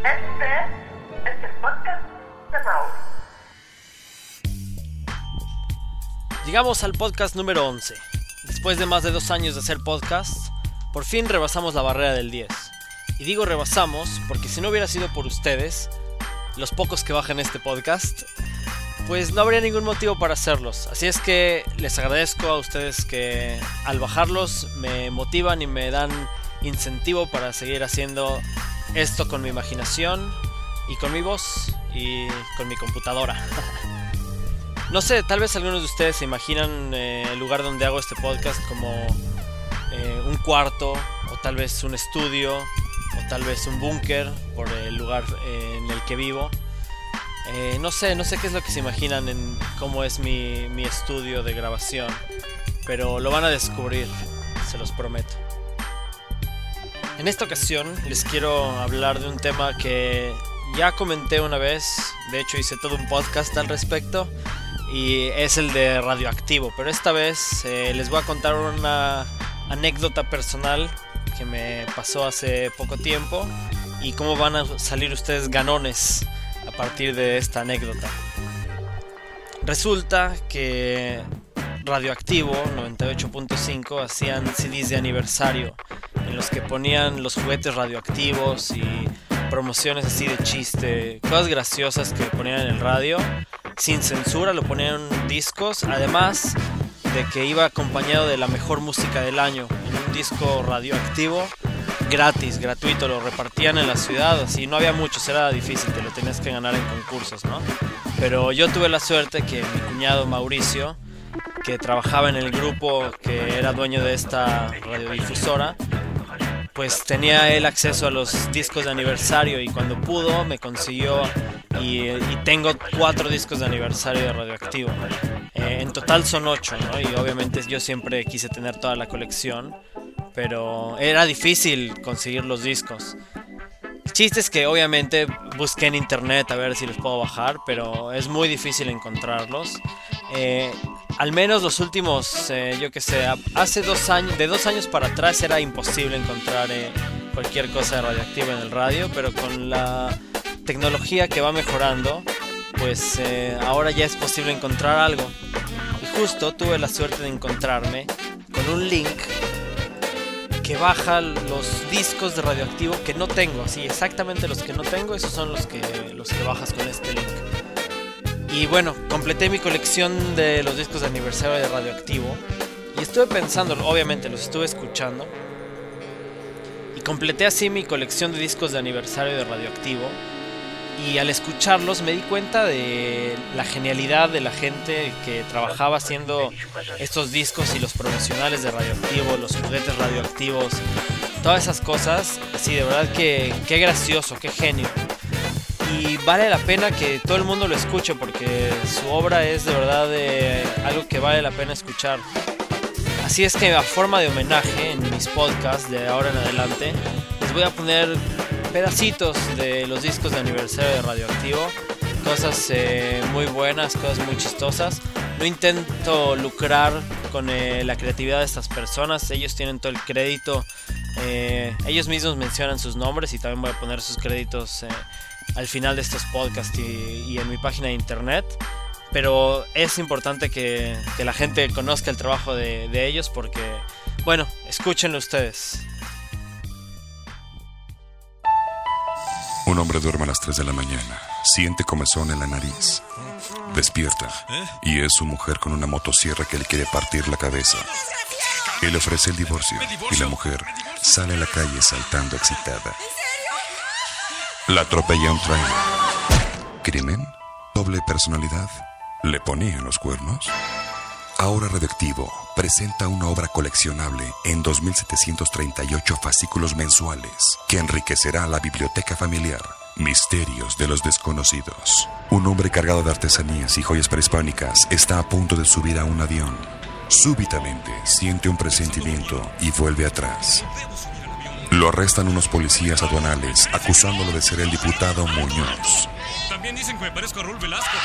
Este es el podcast de Mauro. Llegamos al podcast número 11. Después de más de dos años de hacer podcast, por fin rebasamos la barrera del 10. Y digo rebasamos porque si no hubiera sido por ustedes, los pocos que bajan este podcast, pues no habría ningún motivo para hacerlos. Así es que les agradezco a ustedes que al bajarlos me motivan y me dan incentivo para seguir haciendo esto con mi imaginación y con mi voz y con mi computadora. no sé, tal vez algunos de ustedes se imaginan eh, el lugar donde hago este podcast como eh, un cuarto o tal vez un estudio o tal vez un búnker por el lugar eh, en el que vivo. No sé, no sé qué es lo que se imaginan en cómo es mi, mi estudio de grabación, pero lo van a descubrir, se los prometo. En esta ocasión les quiero hablar de un tema que ya comenté una vez, de hecho hice todo un podcast al respecto, y es el de radioactivo, pero esta vez eh, les voy a contar una anécdota personal que me pasó hace poco tiempo y cómo van a salir ustedes ganones a partir de esta anécdota. Resulta que Radioactivo 98.5 hacían CDs de aniversario los que ponían los juguetes radioactivos y promociones así de chiste, cosas graciosas que ponían en el radio, sin censura, lo ponían en discos, además de que iba acompañado de la mejor música del año, en un disco radioactivo, gratis, gratuito, lo repartían en la ciudad, así no había muchos, era difícil, te lo tenías que ganar en concursos, ¿no? Pero yo tuve la suerte que mi cuñado Mauricio, que trabajaba en el grupo que era dueño de esta radiodifusora, pues tenía él acceso a los discos de aniversario y cuando pudo me consiguió y, y tengo cuatro discos de aniversario de Radioactivo. Eh, en total son ocho, ¿no? Y obviamente yo siempre quise tener toda la colección, pero era difícil conseguir los discos. El chiste es que obviamente busqué en internet a ver si los puedo bajar, pero es muy difícil encontrarlos. Eh, al menos los últimos, eh, yo que sé, hace dos años, de dos años para atrás era imposible encontrar eh, cualquier cosa radioactiva en el radio, pero con la tecnología que va mejorando, pues eh, ahora ya es posible encontrar algo. Y justo tuve la suerte de encontrarme con un link que baja los discos de radioactivo que no tengo, así exactamente los que no tengo, esos son los que los que bajas con este link. Y bueno, completé mi colección de los discos de aniversario de radioactivo y estuve pensando, obviamente los estuve escuchando y completé así mi colección de discos de aniversario de radioactivo y al escucharlos me di cuenta de la genialidad de la gente que trabajaba haciendo estos discos y los promocionales de radioactivo, los juguetes radioactivos, todas esas cosas, así de verdad que qué gracioso, qué genio. Y vale la pena que todo el mundo lo escuche porque su obra es de verdad eh, algo que vale la pena escuchar. Así es que a forma de homenaje en mis podcasts de ahora en adelante les voy a poner pedacitos de los discos de aniversario de Radioactivo, cosas eh, muy buenas, cosas muy chistosas. No intento lucrar con eh, la creatividad de estas personas, ellos tienen todo el crédito, eh, ellos mismos mencionan sus nombres y también voy a poner sus créditos eh, al final de estos podcasts y, y en mi página de internet. Pero es importante que, que la gente conozca el trabajo de, de ellos porque, bueno, escúchenlo ustedes. Hombre duerme a las 3 de la mañana, siente comezón en la nariz, despierta y es su mujer con una motosierra que le quiere partir la cabeza. Él ofrece el divorcio y la mujer sale a la calle saltando excitada. La atropella un tren. ¿Crimen? ¿Doble personalidad? ¿Le ponían los cuernos? Ahora Radioactivo presenta una obra coleccionable en 2.738 fascículos mensuales que enriquecerá la biblioteca familiar. Misterios de los desconocidos. Un hombre cargado de artesanías y joyas prehispánicas está a punto de subir a un avión. Súbitamente siente un presentimiento y vuelve atrás. Lo arrestan unos policías aduanales acusándolo de ser el diputado Muñoz. También dicen que me parezco a Raúl Velasco.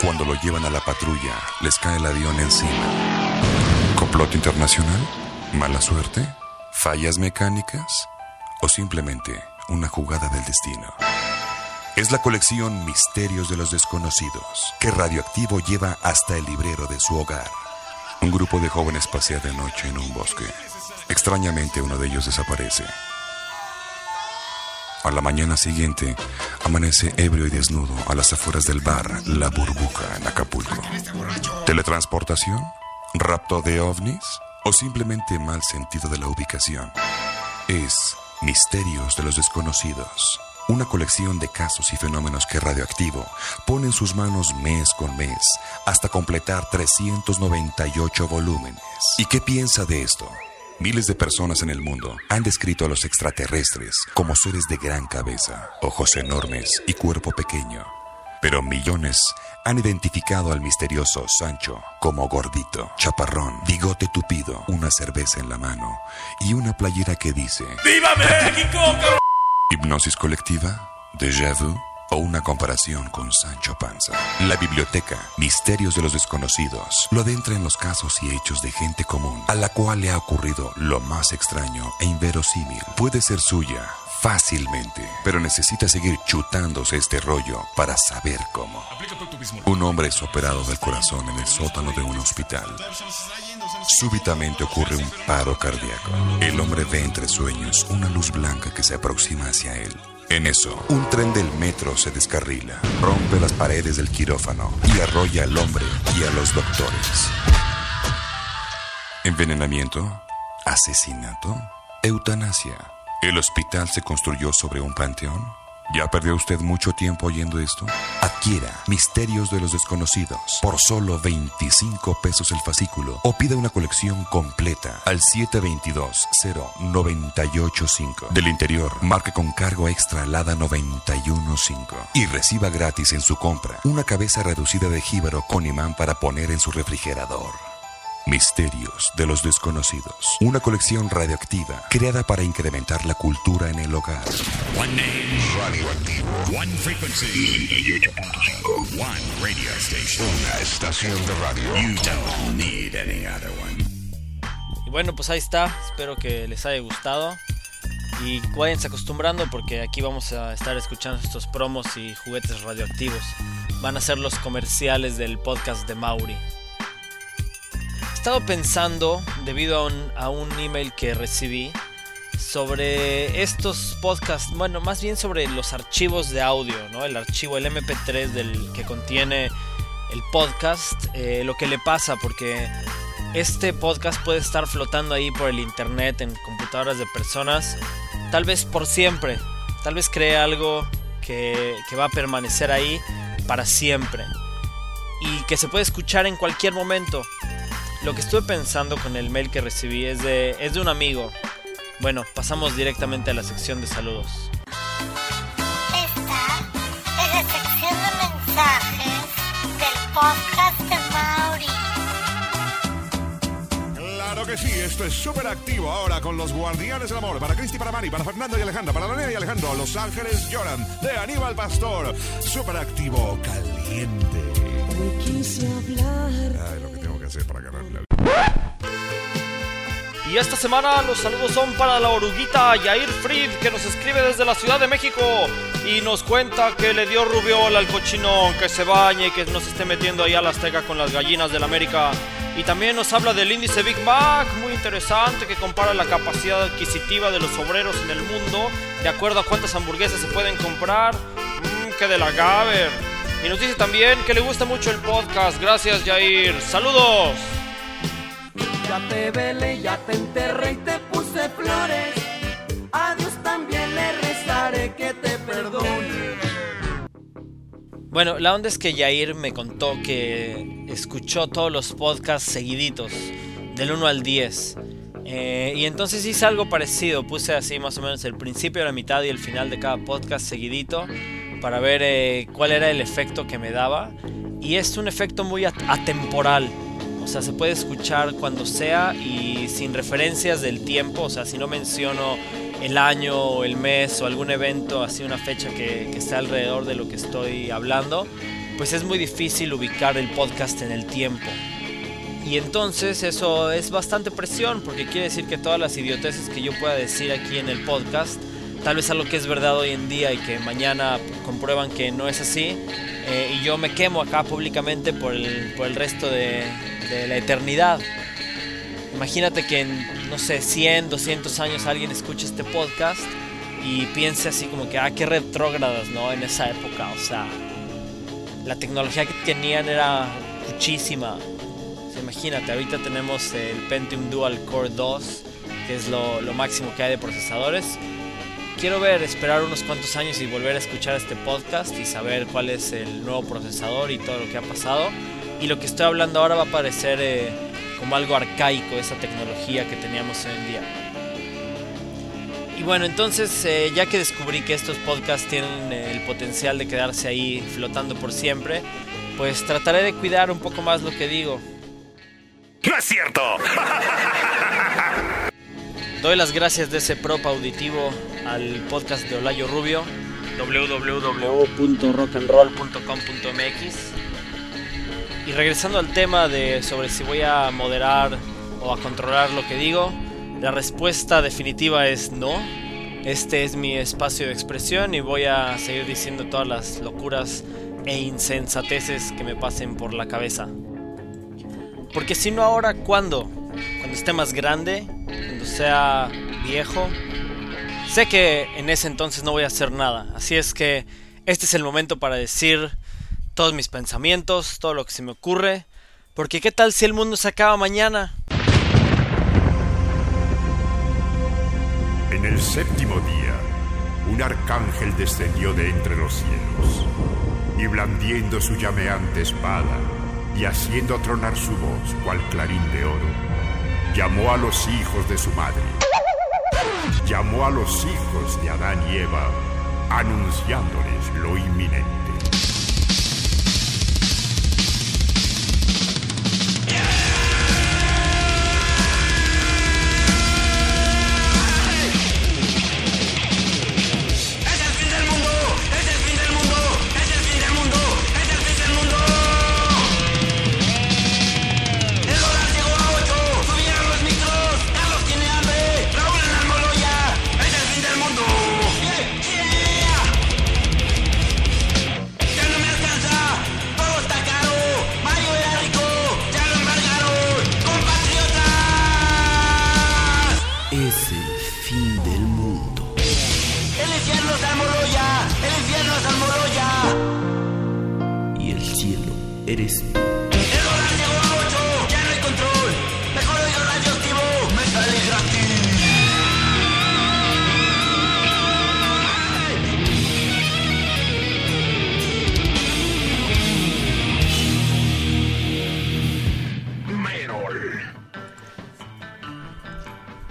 Cuando lo llevan a la patrulla, les cae el avión encima. ¿Complot internacional? ¿Mala suerte? ¿Fallas mecánicas? ¿O simplemente una jugada del destino. Es la colección Misterios de los Desconocidos que Radioactivo lleva hasta el librero de su hogar. Un grupo de jóvenes pasea de noche en un bosque. Extrañamente uno de ellos desaparece. A la mañana siguiente, amanece ebrio y desnudo a las afueras del bar La Burbuja en Acapulco. ¿Teletransportación? ¿Rapto de ovnis? ¿O simplemente mal sentido de la ubicación? Es Misterios de los Desconocidos, una colección de casos y fenómenos que Radioactivo pone en sus manos mes con mes hasta completar 398 volúmenes. ¿Y qué piensa de esto? Miles de personas en el mundo han descrito a los extraterrestres como seres de gran cabeza, ojos enormes y cuerpo pequeño. Pero millones han identificado al misterioso Sancho como gordito, chaparrón, bigote tupido, una cerveza en la mano y una playera que dice ¡Viva México! Hipnosis colectiva, déjà vu o una comparación con Sancho Panza. La biblioteca Misterios de los Desconocidos lo adentra en los casos y hechos de gente común a la cual le ha ocurrido lo más extraño e inverosímil. Puede ser suya fácilmente, pero necesita seguir chutándose este rollo para saber cómo. Un hombre es operado del corazón en el sótano de un hospital. Súbitamente ocurre un paro cardíaco. El hombre ve entre sueños una luz blanca que se aproxima hacia él. En eso, un tren del metro se descarrila, rompe las paredes del quirófano y arrolla al hombre y a los doctores. Envenenamiento, asesinato, eutanasia. ¿El hospital se construyó sobre un panteón? ¿Ya perdió usted mucho tiempo oyendo esto? Adquiera Misterios de los Desconocidos por solo 25 pesos el fascículo o pida una colección completa al 722-0985. Del interior, marque con cargo extra Lada 915 y reciba gratis en su compra una cabeza reducida de jíbaro con imán para poner en su refrigerador. Misterios de los Desconocidos. Una colección radioactiva creada para incrementar la cultura en el hogar. One name, radioactivo. One frequency, 98.5. One radio station. Una estación de radio. You don't need any other one. Y bueno, pues ahí está. Espero que les haya gustado. Y váyanse acostumbrando porque aquí vamos a estar escuchando estos promos y juguetes radioactivos. Van a ser los comerciales del podcast de Mauri. Estado pensando, debido a un, a un email que recibí, sobre estos podcasts, bueno, más bien sobre los archivos de audio, ¿no? El archivo, el MP3 del que contiene el podcast, eh, lo que le pasa, porque este podcast puede estar flotando ahí por el internet en computadoras de personas, tal vez por siempre, tal vez cree algo que, que va a permanecer ahí para siempre y que se puede escuchar en cualquier momento. Lo que estuve pensando con el mail que recibí es de, es de un amigo. Bueno, pasamos directamente a la sección de saludos. Esta es la sección de mensajes del podcast de Mauri. Claro que sí, esto es súper activo ahora con los Guardianes del Amor. Para Cristi, para Mari, para Fernando y Alejandra, para Daniel y Alejandro. Los Ángeles lloran de Aníbal Pastor. Súper activo, caliente. Ay, lo que tengo que para ganarle la Y esta semana los saludos son para la oruguita Yair Fried que nos escribe desde la Ciudad de México y nos cuenta que le dio rubiola al cochinón, que se bañe y que no se esté metiendo ahí a la azteca con las gallinas del América. Y también nos habla del índice Big Mac, muy interesante, que compara la capacidad adquisitiva de los obreros en el mundo de acuerdo a cuántas hamburguesas se pueden comprar. Mmm, que de la Gaber. Y nos dice también que le gusta mucho el podcast. Gracias, Yair. ¡Saludos! Ya te velé, ya te enterré y te puse flores. A Dios también le rezaré que te perdone. Bueno, la onda es que Yair me contó que escuchó todos los podcasts seguiditos, del 1 al 10. Eh, y entonces hice algo parecido, puse así más o menos el principio, la mitad y el final de cada podcast seguidito para ver eh, cuál era el efecto que me daba. Y es un efecto muy at- atemporal. O sea, se puede escuchar cuando sea y sin referencias del tiempo. O sea, si no menciono el año o el mes o algún evento, así una fecha que, que esté alrededor de lo que estoy hablando, pues es muy difícil ubicar el podcast en el tiempo. Y entonces eso es bastante presión porque quiere decir que todas las idioteces que yo pueda decir aquí en el podcast tal vez algo que es verdad hoy en día y que mañana comprueban que no es así, eh, y yo me quemo acá públicamente por el, por el resto de, de la eternidad. Imagínate que en, no sé, 100, 200 años alguien escuche este podcast y piense así como que, ah, qué retrógradas, ¿no? En esa época, o sea, la tecnología que tenían era muchísima. O sea, imagínate, ahorita tenemos el Pentium Dual Core 2, que es lo, lo máximo que hay de procesadores quiero ver, esperar unos cuantos años y volver a escuchar este podcast y saber cuál es el nuevo procesador y todo lo que ha pasado. Y lo que estoy hablando ahora va a parecer eh, como algo arcaico, esa tecnología que teníamos hoy en día. Y bueno, entonces eh, ya que descubrí que estos podcasts tienen el potencial de quedarse ahí flotando por siempre, pues trataré de cuidar un poco más lo que digo. ¡No es cierto! Doy las gracias de ese prop auditivo al podcast de Olayo Rubio, www.rockandroll.com.mx. Y regresando al tema de sobre si voy a moderar o a controlar lo que digo, la respuesta definitiva es no. Este es mi espacio de expresión y voy a seguir diciendo todas las locuras e insensateces que me pasen por la cabeza. Porque si no ahora, ¿cuándo? Cuando esté más grande, cuando sea viejo. Sé que en ese entonces no voy a hacer nada, así es que este es el momento para decir todos mis pensamientos, todo lo que se me ocurre, porque ¿qué tal si el mundo se acaba mañana? En el séptimo día, un arcángel descendió de entre los cielos, y blandiendo su llameante espada, y haciendo tronar su voz cual clarín de oro, llamó a los hijos de su madre. Llamó a los hijos de Adán y Eva, anunciándoles lo inminente.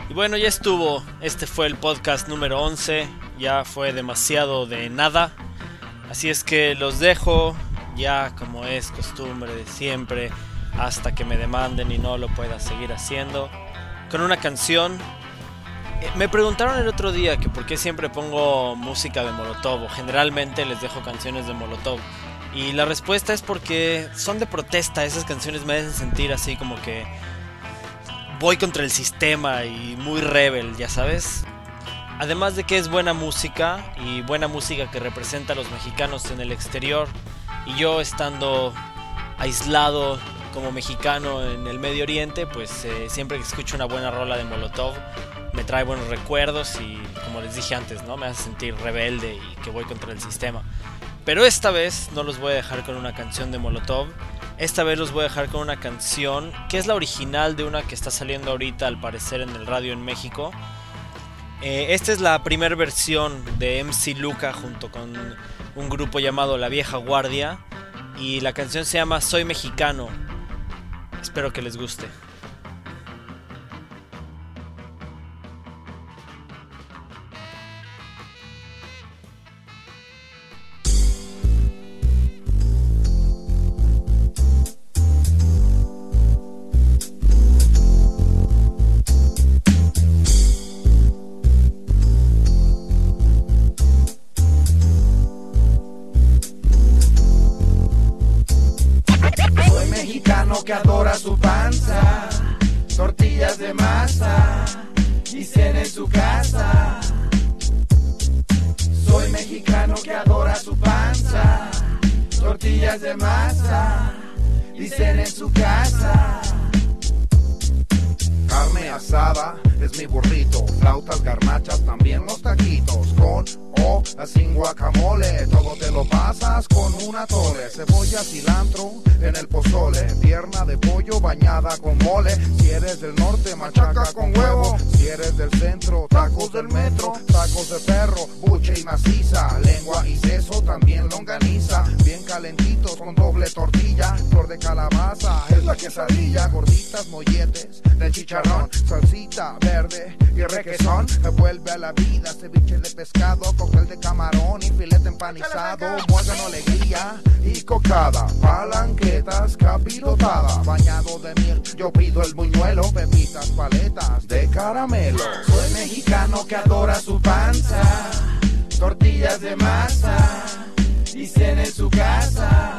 Y bueno, ya estuvo. Este fue el podcast número 11. Ya fue demasiado de nada. Así es que los dejo ya como es costumbre de siempre hasta que me demanden y no lo pueda seguir haciendo. Con una canción. Eh, Me preguntaron el otro día que por qué siempre pongo música de Molotov o generalmente les dejo canciones de Molotov. Y la respuesta es porque son de protesta, esas canciones me hacen sentir así como que voy contra el sistema y muy rebel, ya sabes. Además de que es buena música y buena música que representa a los mexicanos en el exterior y yo estando aislado como mexicano en el Medio Oriente, pues eh, siempre que escucho una buena rola de Molotov me trae buenos recuerdos y como les dije antes, ¿no? Me hace sentir rebelde y que voy contra el sistema. Pero esta vez no los voy a dejar con una canción de Molotov. Esta vez los voy a dejar con una canción que es la original de una que está saliendo ahorita al parecer en el radio en México. Eh, esta es la primera versión de MC Luca junto con un grupo llamado La Vieja Guardia. Y la canción se llama Soy Mexicano. Espero que les guste. Mexicano que adora su panza, tortillas de masa, y cena en su casa. Soy mexicano que adora su panza, tortillas de masa, dicen en su casa. Carne asada es mi burrito, flautas, garnachas, también los taquitos, con o sin guacamole, todo te lo pasas con una tole, cebolla, cilantro en el pozole, pierna de pollo bañada con mole, si eres del norte machaca con huevo, si eres del centro tacos del metro, tacos de perro, buche y maciza, lengua y seso, también longaniza, bien calentitos con doble tortilla, flor de calabaza, es la quesadilla, gorditas, molletes, de chicharrón, salsita verde. Y requesón, me vuelve a la vida, ceviche de pescado, cóctel de camarón y filete empanizado, muégano, alegría y cocada, palanquetas, capirotada, bañado de miel, yo pido el buñuelo, pepitas, paletas de caramelo. Soy mexicano que adora su panza, tortillas de masa, dicen en su casa.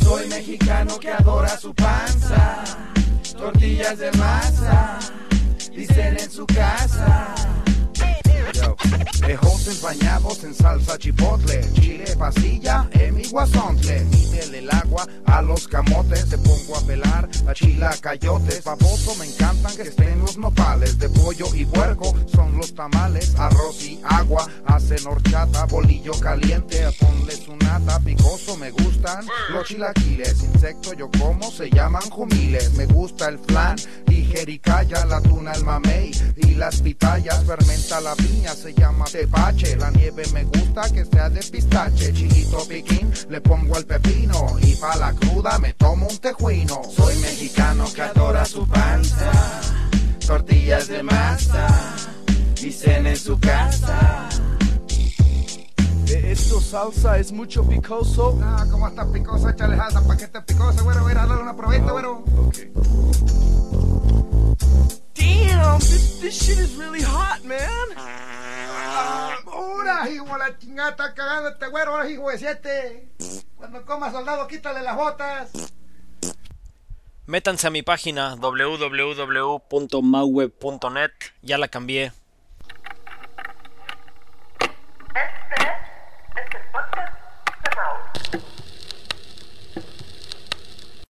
Soy mexicano que adora su panza, tortillas de masa, dicen en su casa. Yo. Ejotes bañados en salsa chipotle, chile pasilla en mi guasontle. Mídele el agua a los camotes, te pongo a pelar a chila cayotes. Baboso me encantan que estén los nopales, de pollo y puerco son los tamales. Arroz y agua, hacen horchata, bolillo caliente, ponle su nata. Picoso me gustan los chilaquiles, insecto yo como, se llaman jumiles. Me gusta el flan y jericaya, la tuna, el mamey y las pitayas. Fermenta la piña, se llama tepache. La nieve me gusta que sea de pistache. Chilito piquín, le pongo el pepino. Y pa' la cruda me tomo un tejuino. Soy mexicano que adora su panza, tortillas de masa, dicen en su casa. De esto salsa es mucho picoso. Ah, ¿cómo está picoso? Échale salsa pa' que esté picoso, güero. Voy a darle una probeta, güero. Okay. Damn, this, this shit is really hot, man. Ahora, hijo, la chingada está cagando este güero, ahora, hijo de siete. Cuando coma soldado, quítale las botas. Métanse a mi página www.mauweb.net, ya la cambié.